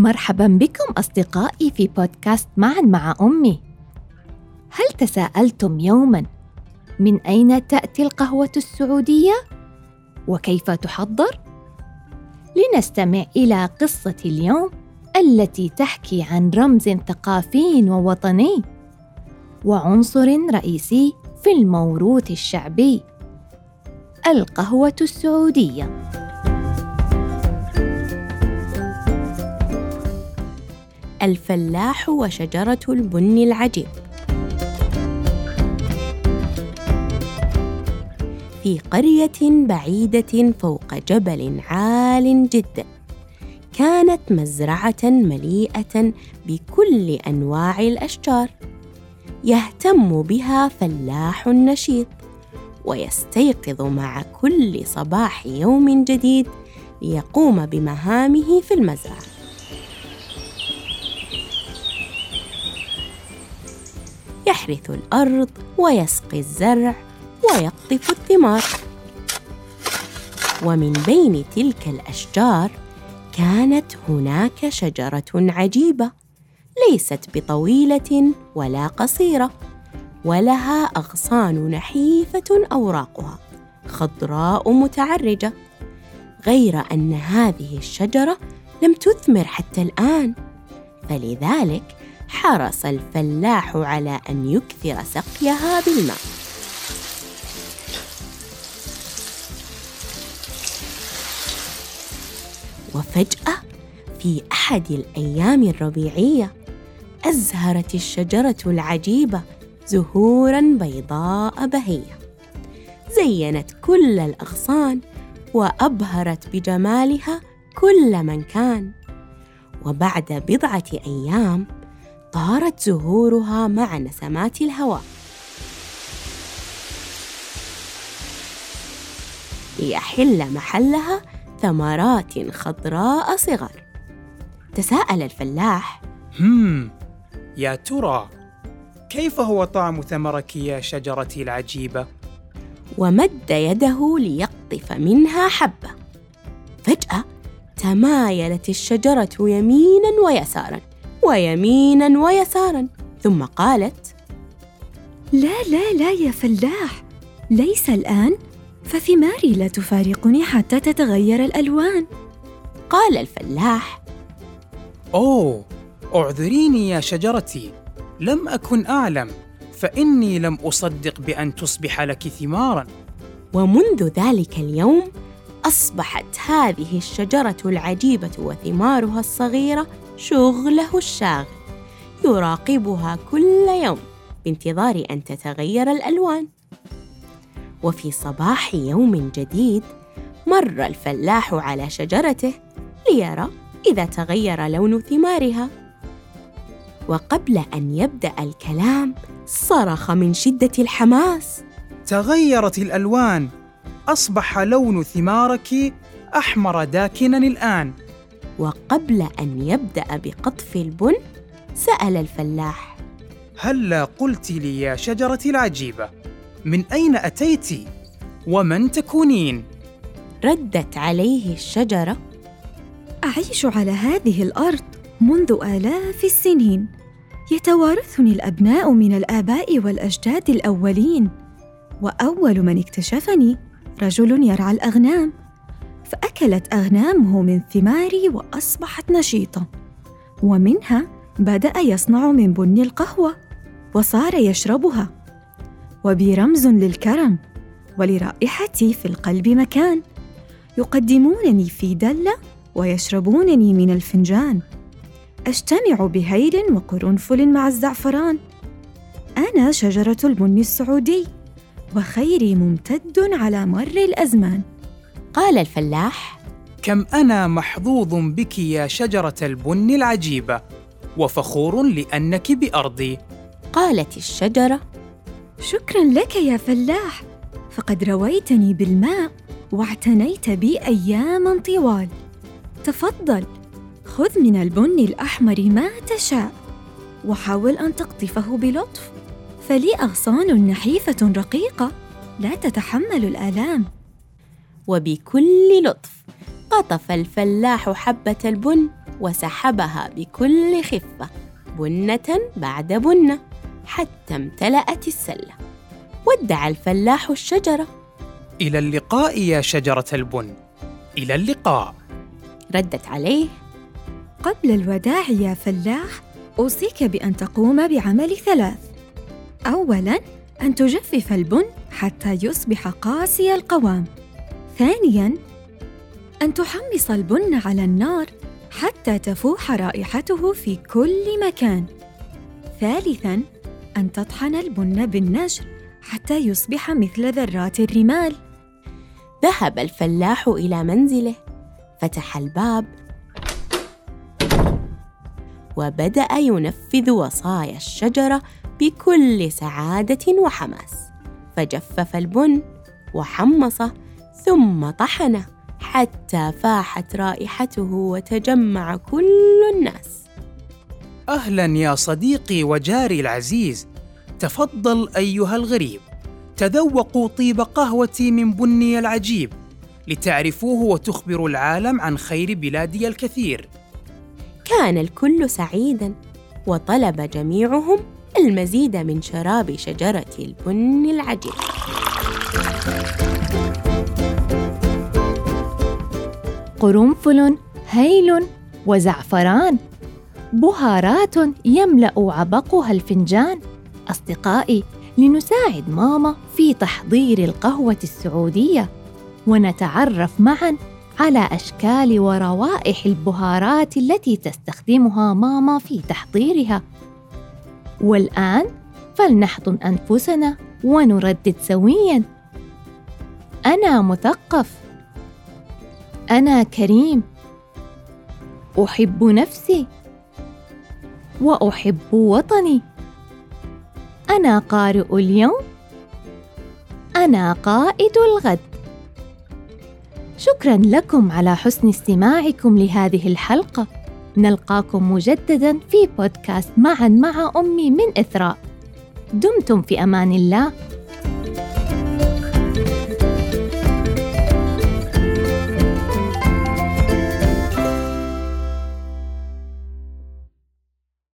مرحبا بكم أصدقائي في بودكاست معا مع أمي. هل تساءلتم يوما من أين تأتي القهوة السعودية؟ وكيف تحضر؟ لنستمع إلى قصة اليوم التي تحكي عن رمز ثقافي ووطني وعنصر رئيسي في الموروث الشعبي القهوة السعودية. الفلاح وشجرة البن العجيب. في قرية بعيدة فوق جبل عال جدا كانت مزرعة مليئة بكل أنواع الأشجار. يهتم بها فلاح نشيط ويستيقظ مع كل صباح يوم جديد ليقوم بمهامه في المزرعة. يحرث الأرض ويسقي الزرع ويقطف الثمار. ومن بين تلك الأشجار كانت هناك شجرة عجيبة ليست بطويلة ولا قصيرة ولها أغصان نحيفة أوراقها خضراء متعرجة. غير أن هذه الشجرة لم تثمر حتى الآن فلذلك حرص الفلاح على أن يكثر سقيها بالماء. وفجأة في أحد الأيام الربيعية أزهرت الشجرة العجيبة زهورا بيضاء بهية. زينت كل الأغصان وأبهرت بجمالها كل من كان. وبعد بضعة أيام طارت زهورها مع نسمات الهواء ليحل محلها ثمرات خضراء صغر. تساءل الفلاح. هم يا ترى كيف هو طعم ثمرك يا شجرتي العجيبة؟ ومد يده ليقطف منها حبة. فجأة تمايلت الشجرة يمينا ويسارا. ويمينا ويسارا. ثم قالت لا لا لا يا فلاح ليس الآن فثماري لا تفارقني حتى تتغير الألوان. قال الفلاح أوه أعذريني يا شجرتي لم أكن أعلم فإني لم أصدق بأن تصبح لك ثمارا. ومنذ ذلك اليوم أصبحت هذه الشجرة العجيبة وثمارها الصغيرة شغله الشاغل. يراقبها كل يوم بانتظار أن تتغير الألوان. وفي صباح يوم جديد مر الفلاح على شجرته ليرى إذا تغير لون ثمارها. وقبل أن يبدأ الكلام صرخ من شدة الحماس. تغيرت الألوان. أصبح لون ثمارك أحمر داكنا الآن. وقبل أن يبدأ بقطف البن سأل الفلاح. هلا قلت لي يا شجرتي العجيبة من أين أتيت؟ ومن تكونين؟ ردت عليه الشجرة. أعيش على هذه الأرض منذ آلاف السنين. يتوارثني الأبناء من الآباء والأجداد الأولين وأول من اكتشفني رجل يرعى الأغنام فأكلت أغنامه من ثماري وأصبحت نشيطة. ومنها بدأ يصنع من بن القهوة وصار يشربها. وبرمز للكرم ولرائحتي في القلب مكان. يقدمونني في دلة ويشربونني من الفنجان. أجتمع بهيل وقرنفل مع الزعفران. أنا شجرة البن السعودي. وخيري ممتد على مر الأزمان. قال الفلاح كم أنا محظوظ بك يا شجرة البن العجيبة وفخور لأنك بأرضي. قالت الشجرة شكرا لك يا فلاح فقد رويتني بالماء واعتنيت بي اياما طوال. تفضل خذ من البن الأحمر ما تشاء وحاول أن تقطفه بلطف. فلي أغصان نحيفة رقيقة لا تتحمل الآلام. وبكل لطف قطف الفلاح حبة البن وسحبها بكل خفة بنة بعد بنة حتى امتلأت السلة. ودع الفلاح الشجرة. إلى اللقاء يا شجرة البن. إلى اللقاء. ردت عليه. قبل الوداع يا فلاح أوصيك بأن تقوم بعمل ثلاث. أولاً أن تجفف البن حتى يصبح قاسي القوام. ثانياً أن تحمص البن على النار حتى تفوح رائحته في كل مكان. ثالثاً أن تطحن البن بالنشر حتى يصبح مثل ذرات الرمال. ذهب الفلاح إلى منزله فتح الباب. وبدأ ينفذ وصايا الشجرة بكل سعادة وحماس. فجفف البن وحمصه ثم طحنه حتى فاحت رائحته وتجمع كل الناس. أهلا يا صديقي وجاري العزيز تفضل أيها الغريب. تذوقوا طيب قهوتي من بني العجيب لتعرفوه وتخبروا العالم عن خير بلادي الكثير. كان الكل سعيدا وطلب جميعهم المزيد من شراب شجرة البن العجيب. قرنفل هيل وزعفران بهارات يملأ عبقها الفنجان. أصدقائي لنساعد ماما في تحضير القهوة السعودية ونتعرف معا على أشكال وروائح البهارات التي تستخدمها ماما في تحضيرها. والآن فلنحضن أنفسنا ونردد سويا. أنا مثقف. أنا كريم. أحب نفسي. وأحب وطني. أنا قارئ اليوم. أنا قائد الغد. شكرا لكم على حسن استماعكم لهذه الحلقة. نلقاكم مجددا في بودكاست معا مع أمي من إثراء. دمتم في أمان الله.